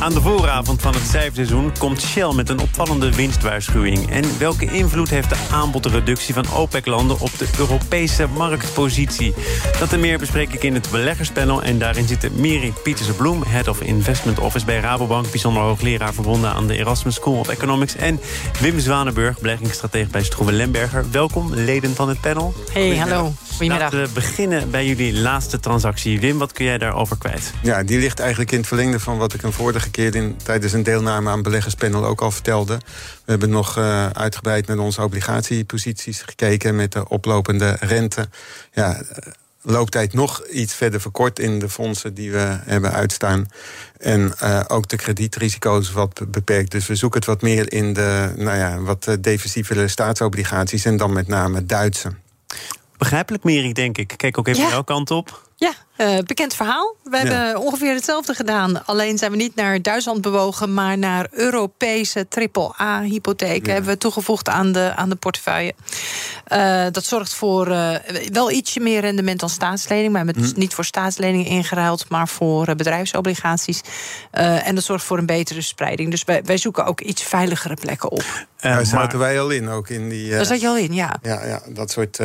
Aan de vooravond van het cijferseizoen komt Shell met een opvallende winstwaarschuwing. En welke invloed heeft de aanbodreductie van OPEC-landen op de Europese marktpositie? Dat en meer bespreek ik in het beleggerspanel. En daarin zitten Miri Pieterse-Bloem, Head of Investment Office bij Rabobank... bijzonder hoogleraar verbonden aan de Erasmus School of Economics... en Wim Zwanenburg, beleggingsstratege bij Stroeven Lemberger. Welkom, leden van het panel. Hey, hallo. Goedemiddag. Laten we beginnen bij jullie laatste transactie. Wim, wat kun jij daarover kwijt? Ja, die ligt eigenlijk in het verlengde van wat ik een vorige keer in, tijdens een deelname aan beleggerspanel ook al vertelde. We hebben nog eh, uitgebreid naar onze obligatieposities gekeken met de oplopende rente. Ja, eh, looptijd nog iets verder verkort in de fondsen die we hebben uitstaan. En eh, ook de kredietrisico's wat be- beperkt. Dus we zoeken het wat meer in de nou ja, wat defensievere staatsobligaties en dan met name Duitse. Begrijpelijk, Miri, denk ik. Kijk ook even Ja. jouw kant op. Ja, eh, bekend verhaal. We hebben ongeveer hetzelfde gedaan. Alleen zijn we niet naar Duitsland bewogen, maar naar Europese AAA-hypotheken hebben we toegevoegd aan de, aan de portefeuille. Eh, dat zorgt voor eh, wel ietsje meer rendement dan staatslening. Maar we hebben dus niet voor staatsleningen ingeruild, maar voor bedrijfsobligaties. Eh, en dat zorgt voor een betere spreiding. Dus wij, wij zoeken ook iets veiligere plekken op. Daar zaten maar- wij al in, ook in die. eh, Daar zat je al in, ja. Ja, ja dat soort.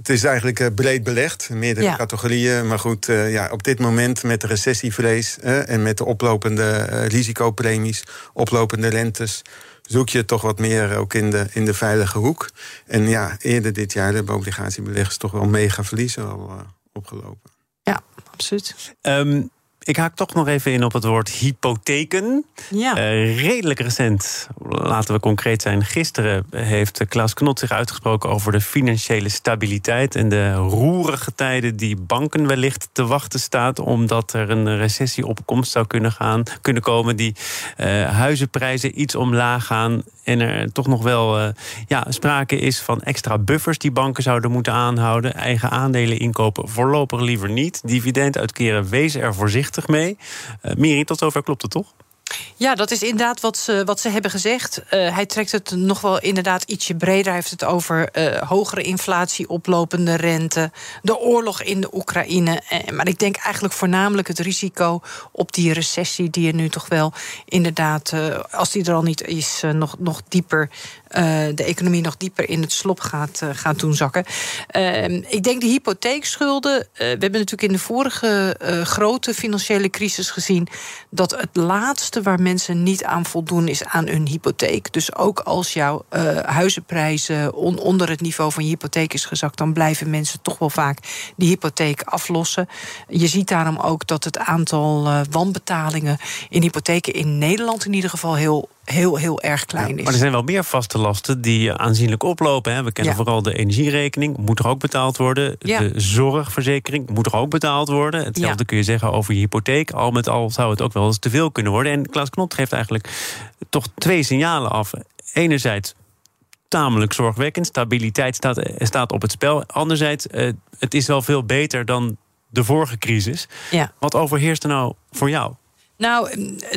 Het is eigenlijk eh, breed belegd, meerdere Ja. categorieën. Maar goed, eh, ja, op dit moment met de recessievrees en met de oplopende eh, risicopremies, oplopende rentes, zoek je toch wat meer ook in de, in de veilige hoek. En ja, eerder dit jaar hebben obligatiebeleggers toch wel mega verliezen al opgelopen. Ja, absoluut. Ehm, ik haak toch nog even in op het woord hypotheken. Ja. Eh, redelijk recent, laten we concreet zijn. Gisteren heeft Klaas Knot zich uitgesproken over de financiële stabiliteit en de roerige tijden die banken wellicht te wachten staat, omdat er een recessie op komst zou kunnen, gaan, kunnen komen, die eh, huizenprijzen iets omlaag gaan en er toch nog wel eh, ja, sprake is van extra buffers die banken zouden moeten aanhouden. Eigen aandelen inkopen voorlopig liever niet. Dividend uitkeren, wees er voorzichtig mee. Eh Miri, tot zover klopt het toch? Ja, dat is inderdaad wat ze, wat ze hebben gezegd. Eh, hij trekt het nog wel inderdaad ietsje breder. Hij heeft het over eh, hogere inflatie, oplopende rente, de oorlog in de Oekraïne. Eh, maar ik denk eigenlijk voornamelijk het risico op die recessie, die er nu toch wel inderdaad, als die er al niet is, nog, nog dieper. Eh, de economie nog dieper in het slop gaat, eh, gaat doen zakken. Ehm, ik denk de hypotheekschulden. eh, we hebben natuurlijk in de vorige grote financiële crisis gezien dat het laatste waar mensen niet aan voldoen is aan hun hypotheek. Dus ook als jouw huizenprijzen on- onder het niveau van je hypotheek is gezakt, dan blijven mensen toch wel vaak die hypotheek aflossen. Je ziet daarom ook dat het aantal wanbetalingen in hypotheken in Nederland in ieder geval heel, heel, heel erg klein is. Maar er zijn wel meer vaste lasten die aanzienlijk oplopen. Hè. We kennen Ja. vooral de energierekening, moet er ook betaald worden. Ja. De zorgverzekering moet er ook betaald worden. Hetzelfde Ja. kun je zeggen over je hypotheek. Al met al zou het ook wel eens te veel kunnen worden. En Klaas Knot geeft eigenlijk toch twee signalen af. Enerzijds tamelijk zorgwekkend. Stabiliteit staat, staat op het spel. Anderzijds, eh, het is wel veel beter dan de vorige crisis. Ja. Wat overheerst er nou voor jou? Nou,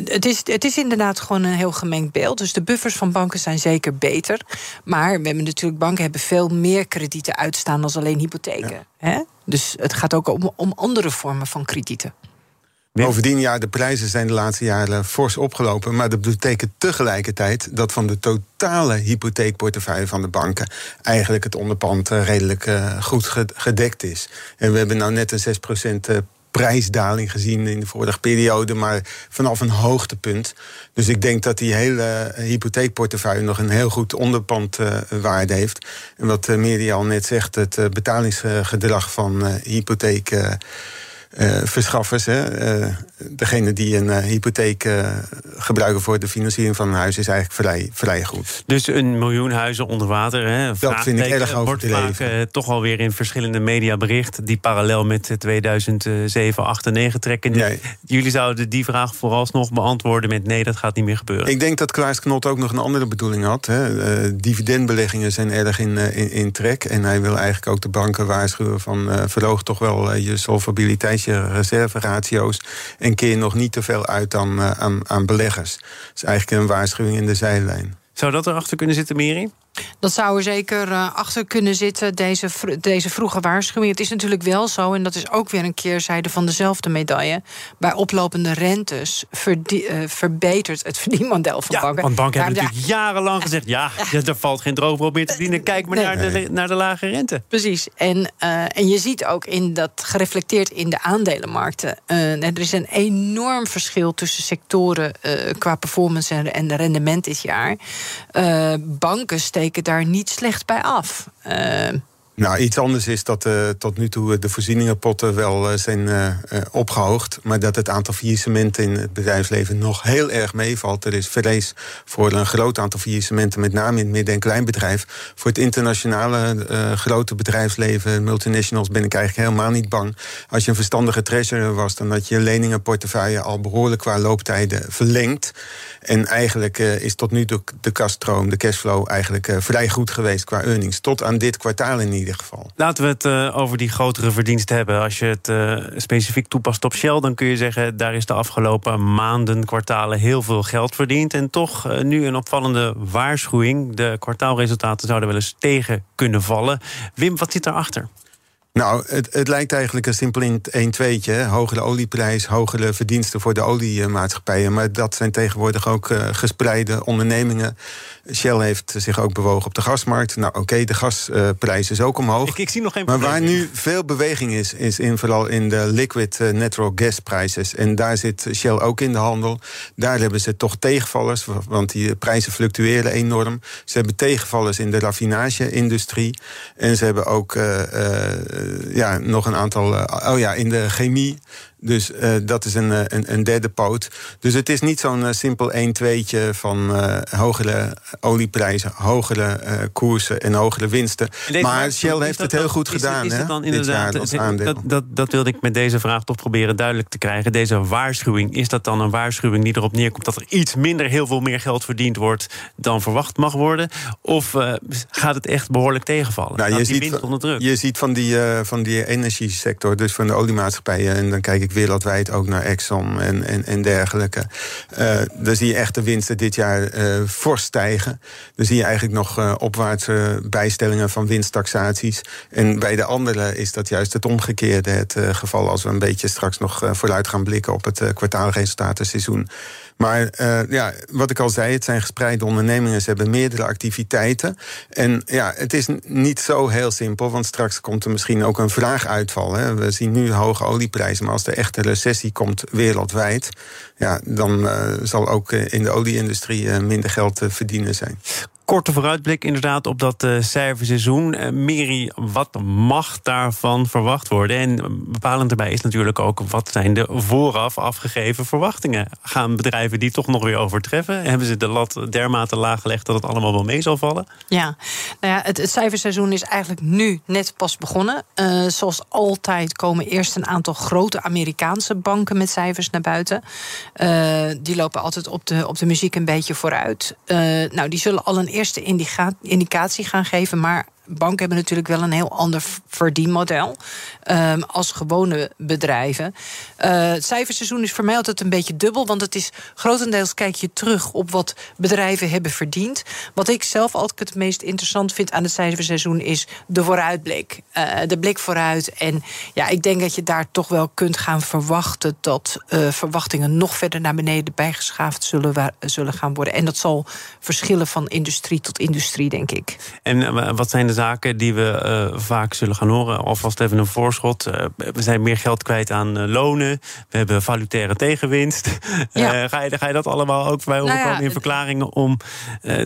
het is, het is inderdaad gewoon een heel gemengd beeld. Dus de buffers van banken zijn zeker beter. Maar we hebben natuurlijk, banken hebben veel meer kredieten uitstaan dan alleen hypotheken. Hè? Dus het gaat ook om, om andere vormen van kredieten. Bovendien, ja, de prijzen zijn de laatste jaren fors opgelopen. Maar dat betekent tegelijkertijd dat van de totale hypotheekportefeuille van de banken eigenlijk het onderpand eh, redelijk eh, goed ge- gedekt is. En we hebben nou net een 6% eh, prijsdaling gezien in de vorige periode, maar vanaf een hoogtepunt. Dus ik denk dat die hele eh, hypotheekportefeuille nog een heel goed onderpandwaarde heeft. En wat uh, Miri al net zegt, het uh, betalingsgedrag van uh, hypotheek verschaffers. Hè. degene die een hypotheek gebruiken voor de financiering van een huis is eigenlijk vrij, vrij goed. Dus een miljoen huizen onder water. Hè? Dat vind ik erg over wordt vaak toch alweer in verschillende media bericht die parallel met 2007, 8 en 9 trekken. Nee. Jullie zouden die vraag vooralsnog beantwoorden met nee, dat gaat niet meer gebeuren. Ik denk dat Klaas Knot ook nog een andere bedoeling had. Hè. dividendbeleggingen zijn erg in, in, in, trek. En hij wil eigenlijk ook de banken waarschuwen van verhoog toch wel je solvabiliteit, je reserveratio's. En keer nog niet te veel uit aan, aan, aan beleggers. Dat is eigenlijk een waarschuwing in de zijlijn. Zou dat erachter kunnen zitten, Miri? Dat zou er zeker uh, achter kunnen zitten, deze, deze vroege waarschuwing. Het is natuurlijk wel zo, en dat is ook weer een keerzijde van dezelfde medaille. Bij oplopende rentes verdie, uh, verbetert het verdienmodel van ja, banken. Want banken hebben natuurlijk jarenlang gezegd: ja, er valt geen droog op meer te verdienen. Kijk maar naar, de, naar de lage rente. Precies. En, uh, en je ziet ook in dat gereflecteerd in de aandelenmarkten. er is een enorm verschil tussen sectoren qua performance en, en rendement dit jaar. banken steken daar niet slecht bij af. Uh, nou, iets anders is dat uh, tot nu toe de voorzieningenpotten wel uh, zijn opgehoogd. Maar dat het aantal faillissementen in het bedrijfsleven nog heel erg meevalt. Er is vrees voor een groot aantal faillissementen, met name in het midden- en kleinbedrijf. Voor het internationale grote bedrijfsleven, multinationals, ben ik eigenlijk helemaal niet bang. Als je een verstandige treasurer was, dan had je leningenportefeuille al behoorlijk qua looptijden verlengd. En eigenlijk is tot nu toe de kaststroom, de cashflow, eigenlijk vrij goed geweest qua earnings. Tot aan dit kwartaal in ieder geval. Laten we het uh, over die grotere verdiensten hebben. Als je het uh, specifiek toepast op Shell, dan kun je zeggen... daar is de afgelopen maanden, kwartalen heel veel geld verdiend. En toch uh, nu een opvallende waarschuwing. De kwartaalresultaten zouden wel eens tegen kunnen vallen. Wim, wat zit daarachter? Nou, het, het, lijkt eigenlijk een simpel in een tweetje. Hogere olieprijs, hogere verdiensten voor de oliemaatschappijen. Maar dat zijn tegenwoordig ook uh, gespreide ondernemingen. Shell heeft zich ook bewogen op de gasmarkt. Nou, oké, de gasprijs is ook omhoog. Ik, ik, zie nog geen Maar waar nu veel beweging is, is in, vooral in de liquid uh, natural gas prijzen. En daar zit Shell ook in de handel. Daar hebben ze toch tegenvallers, want die prijzen fluctueren enorm. Ze hebben tegenvallers in de raffinage-industrie. En ze hebben ook... Uh, eh, ja, nog een aantal. Eh, oh ja, in de chemie dus uh, dat is een, een, een, derde poot. Dus het is niet zo'n uh, simpel 1-2'tje van uh, hogere olieprijzen, hogere koersen en hogere winsten. Maar Shell heeft het heel goed gedaan. Is, is dan inderdaad, dat, dat, dat, wilde ik met deze vraag toch proberen duidelijk te krijgen. Deze waarschuwing, is dat dan een waarschuwing die erop neerkomt dat er iets minder, heel veel meer geld verdiend wordt dan verwacht mag worden? Of gaat het echt behoorlijk tegenvallen? Nou, je, ziet, onder druk? je ziet van die, van die energiesector, dus van de oliemaatschappijen, en dan kijk ik wereldwijd ook naar Exxon en, en, en dergelijke. Uh, daar zie je echt de winsten dit jaar uh, fors stijgen. Dan zie je eigenlijk nog uh, opwaartse bijstellingen van winsttaxaties. En bij de andere is dat juist het omgekeerde het geval... als we een beetje straks nog vooruit gaan blikken op het kwartaalresultatenseizoen. Maar uh, ja, wat ik al zei, het zijn gespreide ondernemingen. Ze hebben meerdere activiteiten. En ja, het is niet zo heel simpel, want straks komt er misschien ook een vraaguitval. Hè. We zien nu hoge olieprijzen, maar als er echt een recessie komt wereldwijd, ja, dan uh, zal ook eh, in de olieindustrie minder geld te verdienen zijn korte vooruitblik inderdaad op dat uh, cijferseizoen. Uh, Meri, wat mag daarvan verwacht worden? En bepalend daarbij is natuurlijk ook wat zijn de vooraf afgegeven verwachtingen? Gaan bedrijven die toch nog weer overtreffen? Hebben ze de lat dermate laag gelegd dat het allemaal wel mee zal vallen? Ja, nou ja het, cijferseizoen is eigenlijk nu net pas begonnen. Uh, zoals altijd komen eerst een aantal grote Amerikaanse banken met cijfers naar buiten. die lopen altijd op de, op de muziek een beetje vooruit. nou, die zullen al een eerste indicatie gaan geven. Maar banken hebben natuurlijk wel een heel ander verdienmodel um, als gewone bedrijven. Uh, het cijferseizoen is voor mij altijd een beetje dubbel, want het is grotendeels kijk je terug op wat bedrijven hebben verdiend. Wat ik zelf altijd het meest interessant vind aan het cijferseizoen is de vooruitblik. Uh, de blik vooruit. En ja, ik denk dat je daar toch wel kunt gaan verwachten dat uh, verwachtingen nog verder naar beneden bijgeschaafd zullen, zullen gaan worden. En dat zal verschillen van industrie tot industrie, denk ik. En wat zijn de zaken die we uh, vaak zullen gaan horen. Alvast even een voorschot. Uh, we zijn meer geld kwijt aan uh, lonen. We hebben valutaire tegenwinst. Ja. ga, je, ga je dat allemaal ook bij nou ja, in verklaringen om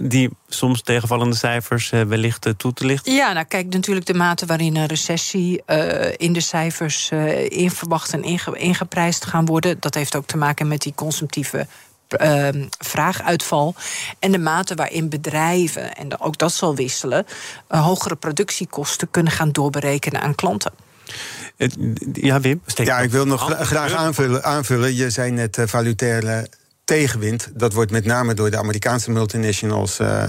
die soms tegenvallende cijfers wellicht toe te lichten? Ja, nou kijk, natuurlijk de mate waarin een recessie in de cijfers in verwacht en ingeprijsd gaan worden. Dat heeft ook te maken met die consumptieve uh, vraaguitval. En de mate waarin bedrijven, en ook dat zal wisselen, uh, hogere productiekosten kunnen gaan doorberekenen aan klanten. Ja, Wim? Ja, ik wil nog graag aanvullen, aanvullen. Je zei net uh, valutaire tegenwind. Dat wordt met name door de Amerikaanse multinationals uh,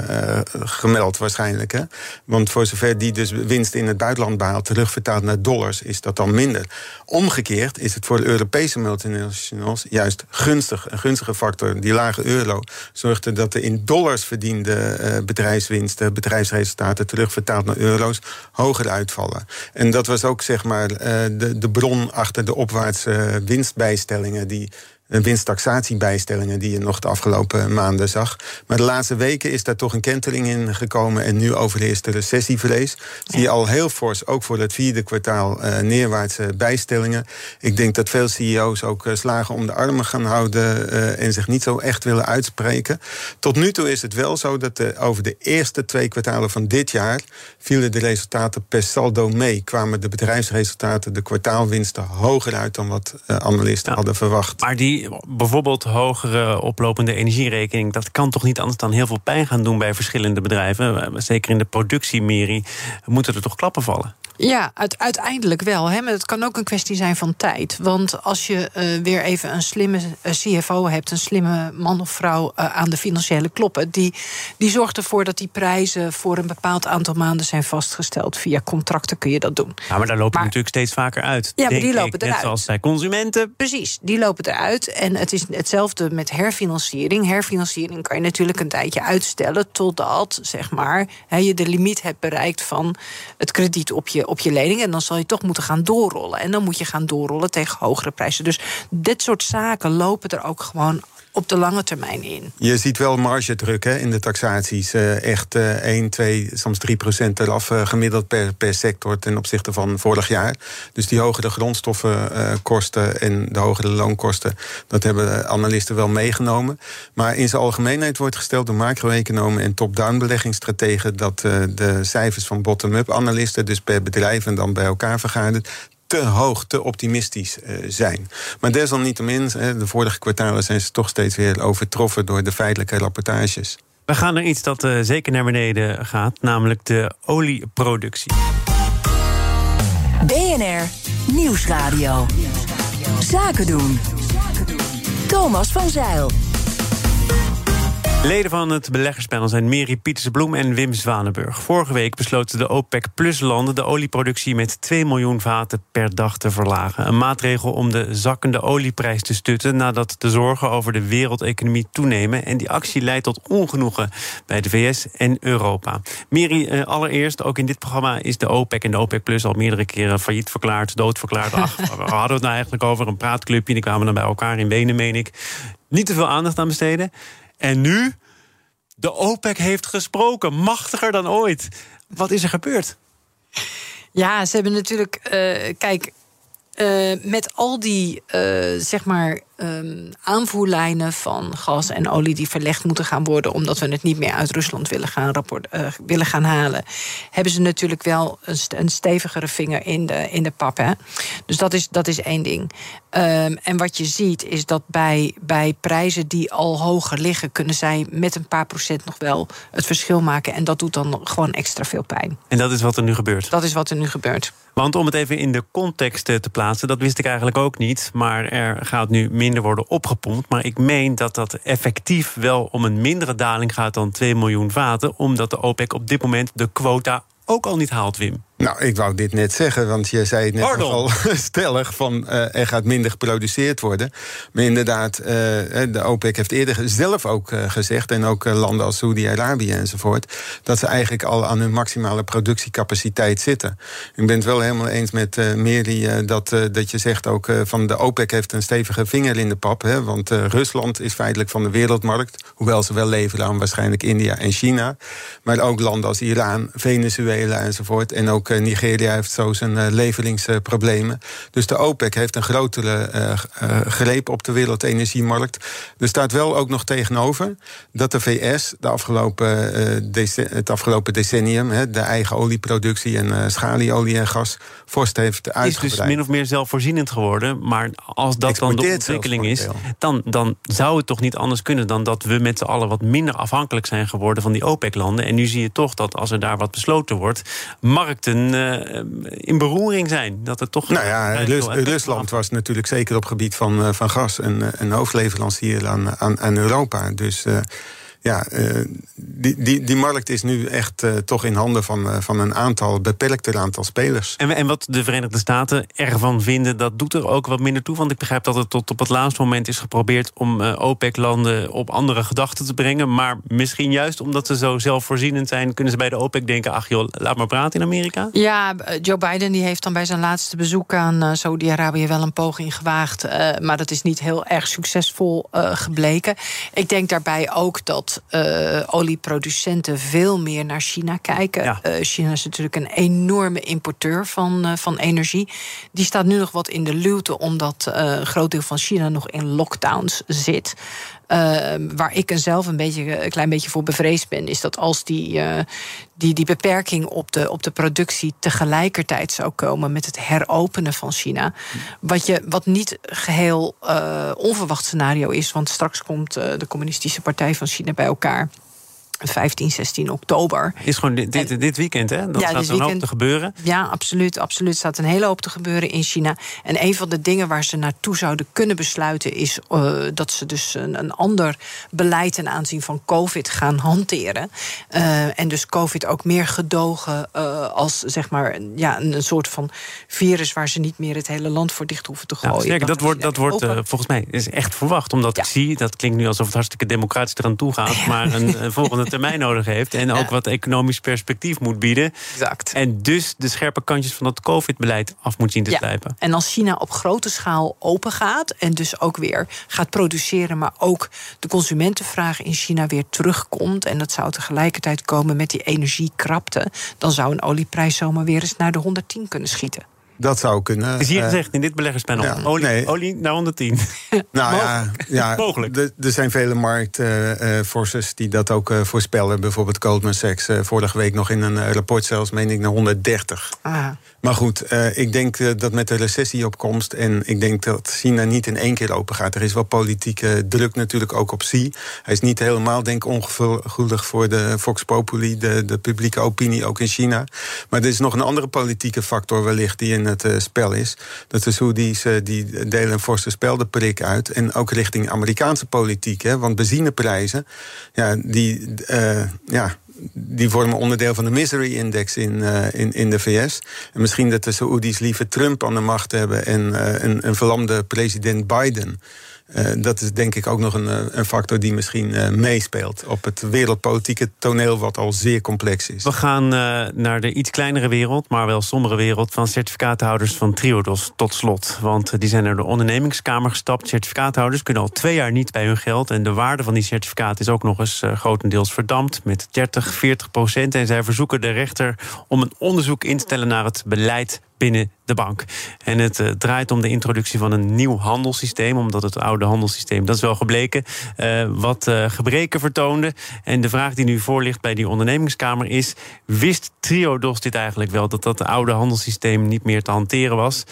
gemeld waarschijnlijk. Hè? Want voor zover die dus winst in het buitenland behaalt... terugvertaald naar dollars, is dat dan minder. Omgekeerd is het voor de Europese multinationals juist gunstig. Een gunstige factor. Die lage euro zorgde dat de in dollars verdiende uh, bedrijfswinsten... bedrijfsresultaten terugvertaald naar euro's hoger uitvallen. En dat was ook zeg maar de, de bron achter de opwaartse winstbijstellingen... die winsttaxatiebijstellingen die je nog de afgelopen maanden zag. Maar de laatste weken is daar toch een kentering in gekomen en nu overheerst de recessievrees. Zie je al heel fors, ook voor het vierde kwartaal, uh, neerwaartse bijstellingen. Ik denk dat veel CEO's ook uh, slagen om de armen gaan houden uh, en zich niet zo echt willen uitspreken. Tot nu toe is het wel zo dat de, over de eerste twee kwartalen van dit jaar vielen de resultaten per saldo mee. Kwamen de bedrijfsresultaten, de kwartaalwinsten hoger uit dan wat analisten hadden verwacht. Maar die bijvoorbeeld hogere oplopende energierekening, dat kan toch niet anders dan heel veel pijn gaan doen bij verschillende bedrijven. Zeker in de productiemerie moeten er toch klappen vallen. Ja, uiteindelijk wel. Hè? Maar het kan ook een kwestie zijn van tijd. Want als je uh, weer even een slimme uh, CFO hebt, een slimme man of vrouw uh, aan de financiële kloppen, die, die zorgt ervoor dat die prijzen voor een bepaald aantal maanden zijn vastgesteld. Via contracten kun je dat doen. Ja, maar daar lopen maar, natuurlijk steeds vaker uit. Ja, maar die lopen ik, eruit. Net zoals bij consumenten. Precies, die lopen eruit. En het is hetzelfde met herfinanciering. Herfinanciering kan je natuurlijk een tijdje uitstellen totdat zeg maar, he, je de limiet hebt bereikt van het krediet op je op je lening. En dan zal je toch moeten gaan doorrollen. En dan moet je gaan doorrollen tegen hogere prijzen. Dus dit soort zaken lopen er ook gewoon op de lange termijn in. Je ziet wel margedruk hè, in de taxaties. Uh, echt uh, 1, 2, soms 3 procent eraf uh, gemiddeld per, per sector ten opzichte van vorig jaar. Dus die hogere grondstoffenkosten en de hogere loonkosten, dat hebben analisten wel meegenomen. Maar in zijn algemeenheid wordt gesteld door macro-economen en top-down beleggingsstrategen dat de cijfers van bottom-up analisten, dus per bedrijf en dan bij elkaar vergaderd, te hoog, te optimistisch uh, zijn. Maar desalniettemin, de vorige kwartalen zijn ze toch steeds weer overtroffen door de feitelijke rapportages. We gaan naar iets dat uh, zeker naar beneden gaat, namelijk de olieproductie. BNR Nieuwsradio. Zaken doen. Thomas van Zeil. Leden van het beleggerspanel zijn Mary Pietersbloem en Wim Zwanenburg. Vorige week besloten de OPEC-plus-landen de olieproductie met 2 miljoen vaten per dag te verlagen. Een maatregel om de zakkende olieprijs te stutten nadat de zorgen over de wereldeconomie toenemen. En die actie leidt tot ongenoegen bij de VS en Europa. Mary, eh, allereerst, ook in dit programma is de OPEC en de OPEC-plus al meerdere keren failliet verklaard, doodverklaard. Ach, we hadden het nou eigenlijk over een praatclubje, die kwamen dan bij elkaar in Wenen, meen ik. Niet te veel aandacht aan besteden. En nu? De OPEC heeft gesproken, machtiger dan ooit. Wat is er gebeurd? Ja, ze hebben natuurlijk. Uh, kijk, uh, met al die, uh, zeg maar, um, aanvoerlijnen van gas en olie die verlegd moeten gaan worden, omdat we het niet meer uit Rusland willen gaan, rapport, uh, willen gaan halen, hebben ze natuurlijk wel een, een stevigere vinger in de, in de pap. Hè? Dus dat is, dat is één ding. Um, en wat je ziet is dat bij, bij prijzen die al hoger liggen, kunnen zij met een paar procent nog wel het verschil maken. En dat doet dan gewoon extra veel pijn. En dat is wat er nu gebeurt? Dat is wat er nu gebeurt. Want om het even in de context te plaatsen, dat wist ik eigenlijk ook niet. Maar er gaat nu minder worden opgepompt. Maar ik meen dat dat effectief wel om een mindere daling gaat dan 2 miljoen vaten. Omdat de OPEC op dit moment de quota ook al niet haalt, Wim. Nou, ik wou dit net zeggen, want je zei het net al stellig van eh, er gaat minder geproduceerd worden. Maar inderdaad, eh, de OPEC heeft eerder zelf ook eh, gezegd, en ook eh, landen als Saudi-Arabië enzovoort, dat ze eigenlijk al aan hun maximale productiecapaciteit zitten. Ik ben het wel helemaal eens met eh Mary eh, dat, eh, dat je zegt ook eh, van de OPEC heeft een stevige vinger in de pap. Hè, want eh, Rusland is feitelijk van de wereldmarkt, hoewel ze wel leveren aan waarschijnlijk India en China. Maar ook landen als Iran, Venezuela enzovoort. En ook eh, Nigeria heeft zo zijn eh, leveringsproblemen. Dus de OPEC heeft een grotere eh, greep op de wereldenergiemarkt. Er staat wel ook nog tegenover dat de VS de afgelopen, het afgelopen decennium de eigen olieproductie en schalieolie en gas vorst heeft is uitgebreid. dus min of meer zelfvoorzienend geworden. Maar als dat dan de ontwikkeling is, dan, dan zou het toch niet anders kunnen dan dat we met z'n allen wat minder afhankelijk zijn geworden van die OPEC-landen. En nu zie je toch dat als er daar wat besloten wordt, markten eh, in beroering zijn. Dat het toch. Nou ja, eh, Rus- Rusland was natuurlijk zeker op gebied van, eh, van gas een, eh, een hoofdleverancier aan, aan, aan Europa. Dus eh, ja, eh, die, die, die markt is nu echt eh, toch in handen van, eh, van een aantal beperkter aantal spelers. En, en wat de Verenigde Staten ervan vinden, dat doet er ook wat minder toe. Want ik begrijp dat het tot op het laatste moment is geprobeerd om eh, OPEC-landen op andere gedachten te brengen. Maar misschien juist omdat ze zo zelfvoorzienend zijn, kunnen ze bij de OPEC denken: ach joh, laat maar praten in Amerika. Ja, Joe Biden die heeft dan bij zijn laatste bezoek aan eh, Saudi-Arabië wel een poging gewaagd. eh, maar dat is niet heel erg succesvol eh, gebleken. Ik denk daarbij ook dat eh, olieproducenten veel meer naar China kijken. Ja. Eh, China is natuurlijk een enorme importeur van, eh, van energie. Die staat nu nog wat in de luwte, omdat een groot deel van China nog in lockdowns zit. Eh, waar ik zelf een, beetje, een klein beetje voor bevreesd ben, is dat als die, eh, die, die beperking op de, op de productie tegelijkertijd zou komen met het heropenen van China. Wat, je, wat niet geheel eh, onverwacht scenario is, want straks komt eh, de Communistische Partij van China bij elkaar. 15, 16 oktober. Is gewoon dit, dit, dit weekend, hè? Dat Ja, gaat dit er een hoop te gebeuren. Ja, absoluut. Absoluut. Er staat een hele hoop te gebeuren in China. En een van de dingen waar ze naartoe zouden kunnen besluiten is eh, dat ze dus een, een ander beleid ten aanzien van COVID gaan hanteren. Eh, en dus COVID ook meer gedogen eh, als zeg maar ja, een, een soort van virus waar ze niet meer het hele land voor dicht hoeven te gooien. Nou, sterker, dat wordt, dat wordt volgens mij is echt verwacht. Omdat ik zie, dat klinkt nu alsof het hartstikke democratisch eraan toe gaat. Maar een, een volgende termijn nodig heeft. En ook wat economisch perspectief moet bieden. Exact. En dus de scherpe kantjes van dat COVID-beleid af moet zien te slijpen. En als China op grote schaal open gaat en dus ook weer gaat produceren, maar ook de consumentenvraag in China weer terugkomt, en dat zou tegelijkertijd komen met die energiekrapte, dan zou een olieprijs zomaar weer eens naar de 110 kunnen schieten. Dat zou kunnen. Is hier eh, gezegd in dit beleggerspanel. ja, olie, nee. olie naar 110. Nou ja, ja Mogelijk. Er, zijn vele marktforcers die dat ook eh, voorspellen. Bijvoorbeeld Goldman Sachs eh, vorige week nog in een eh, rapport zelfs, meen ik, naar 130. Ah. Maar goed, eh, ik denk eh, dat met de recessie op komst... en ik denk dat China niet in één keer open gaat. Er is wel politieke druk natuurlijk ook op Xi. Hij is niet helemaal, denk ik, ongevoelig voor de Vox Populi... De, de publieke opinie, ook in China. Maar er is nog een andere politieke factor wellicht die in het eh, spel is. Dat de Saoedi's eh, die delen een forse speldenprik uit. En ook richting Amerikaanse politiek. Hè, want benzineprijzen, ja, die... ja, die vormen onderdeel van de misery index in, eh, in, in de VS. En misschien dat de Saoedi's liever Trump aan de macht hebben en eh, een, een verlamde president Biden. Eh, dat is denk ik ook nog een, eh, een factor die misschien eh, meespeelt op het wereldpolitieke toneel, wat al zeer complex is. We gaan naar de iets kleinere wereld, maar wel sombere wereld van certificaathouders van Triodos tot slot. Want die zijn naar de ondernemingskamer gestapt. Certificaathouders kunnen al twee jaar niet bij hun geld. En de waarde van die certificaat is ook nog eens grotendeels verdampt met 30, 40 procent. En zij verzoeken de rechter om een onderzoek in te stellen naar het beleid binnen de bank. En het eh, draait om de introductie van een nieuw handelssysteem, omdat het oude handelssysteem, dat is wel gebleken, eh, wat eh, gebreken vertoonde. En de vraag die nu voor ligt bij die ondernemingskamer is: wist Triodos dit eigenlijk wel, dat dat oude handelssysteem niet meer te hanteren was?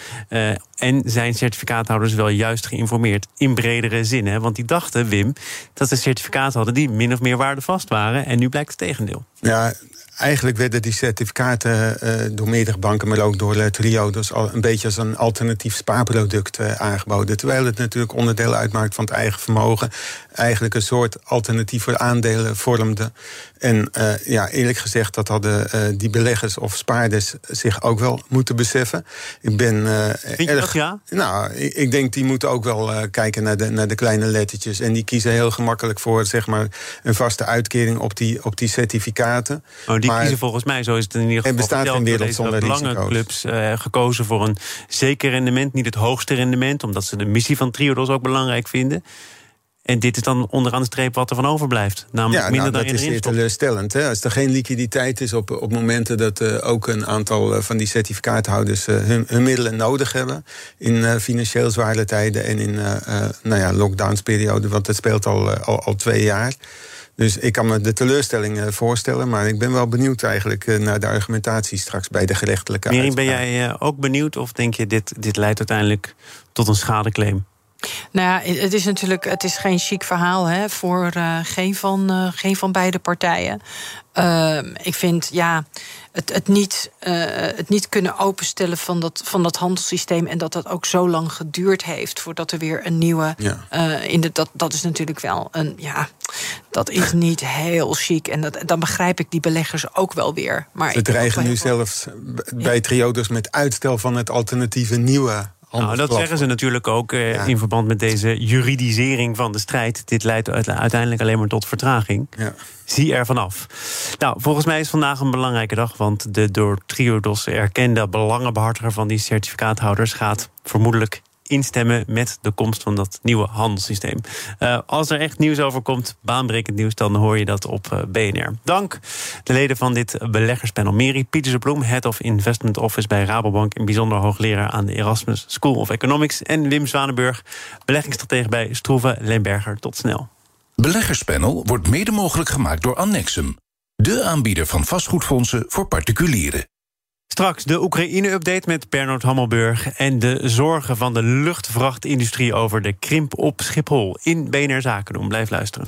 En zijn certificaathouders wel juist geïnformeerd in bredere zin? Hè? Want die dachten, Wim, dat ze certificaten hadden die min of meer waardevast waren. En nu blijkt het tegendeel. Ja, eigenlijk werden die certificaten uh, door meerdere banken, maar ook door uh, Trio, dus al een beetje als een alternatief spaarproduct uh, aangeboden. Terwijl het natuurlijk onderdeel uitmaakt van het eigen vermogen. Eigenlijk een soort alternatief voor aandelen vormde. En ja, eerlijk gezegd, dat hadden die beleggers of spaarders zich ook wel moeten beseffen. Ik ben Vind erg. Dat, ja? Nou, ik, ik, denk die moeten ook wel kijken naar de, naar de kleine lettertjes. En die kiezen heel gemakkelijk voor zeg maar, een vaste uitkering op die, op die certificaten. Oh, die kiezen volgens mij, zo is het in ieder geval. Er bestaat geen wereld zonder belangenclubs uh, gekozen voor een zeker rendement, niet het hoogste rendement, omdat ze de missie van Triodos ook belangrijk vinden. En dit is dan onderaan de streep wat er van overblijft. Namelijk ja, minder nou, dan dat is teleurstellend. Hè? Als er geen liquiditeit is op, op momenten dat uh, ook een aantal uh, van die certificaathouders uh, hun, hun, middelen nodig hebben. In financieel zware tijden en in nou ja, lockdownsperiode, want dat speelt al, al, al twee jaar. Dus ik kan me de teleurstelling eh, voorstellen, maar ik ben wel benieuwd eigenlijk eh, naar de argumentatie straks bij de gerechtelijke Mering, ben jij eh, ook benieuwd of denk je dit, dit leidt uiteindelijk tot een schadeclaim? Nou ja, het is natuurlijk het is geen chic verhaal hè, voor uh, geen, van, uh, geen van beide partijen. Uh, ik vind ja, het, het, niet, het niet kunnen openstellen van dat, van dat handelssysteem en dat dat ook zo lang geduurd heeft voordat er weer een nieuwe. Ja. in de, dat, dat is natuurlijk wel een. Ja, dat is niet heel chic. En dat, dan begrijp ik die beleggers ook wel weer. Maar Ze dreigen nu zelfs bij triodos met uitstel van het alternatieve nieuwe nou, dat zeggen ze natuurlijk ook eh, in verband met deze juridisering van de strijd. Dit leidt uiteindelijk alleen maar tot vertraging. Ja. Zie er vanaf. Nou, volgens mij is vandaag een belangrijke dag, want de door Triodos erkende belangenbehartiger van die certificaathouders gaat vermoedelijk instemmen met de komst van dat nieuwe handelssysteem. Uh, als er echt nieuws over komt, baanbrekend nieuws, dan hoor je dat op eh, BNR. Dank de leden van dit beleggerspanel. Meri Pieterse Bloem, Head of Investment Office bij Rabobank... en bijzonder hoogleraar aan de Erasmus School of Economics... en Wim Zwanenburg, beleggingsstratege bij Stroeve Lemberger. Tot snel. Beleggerspanel wordt mede mogelijk gemaakt door Annexum... de aanbieder van vastgoedfondsen voor particulieren. Straks de Oekraïne-update met Bernard Hammelburg... en de zorgen van de luchtvrachtindustrie over de krimp op Schiphol. In BNR Zaken doen. Blijf luisteren.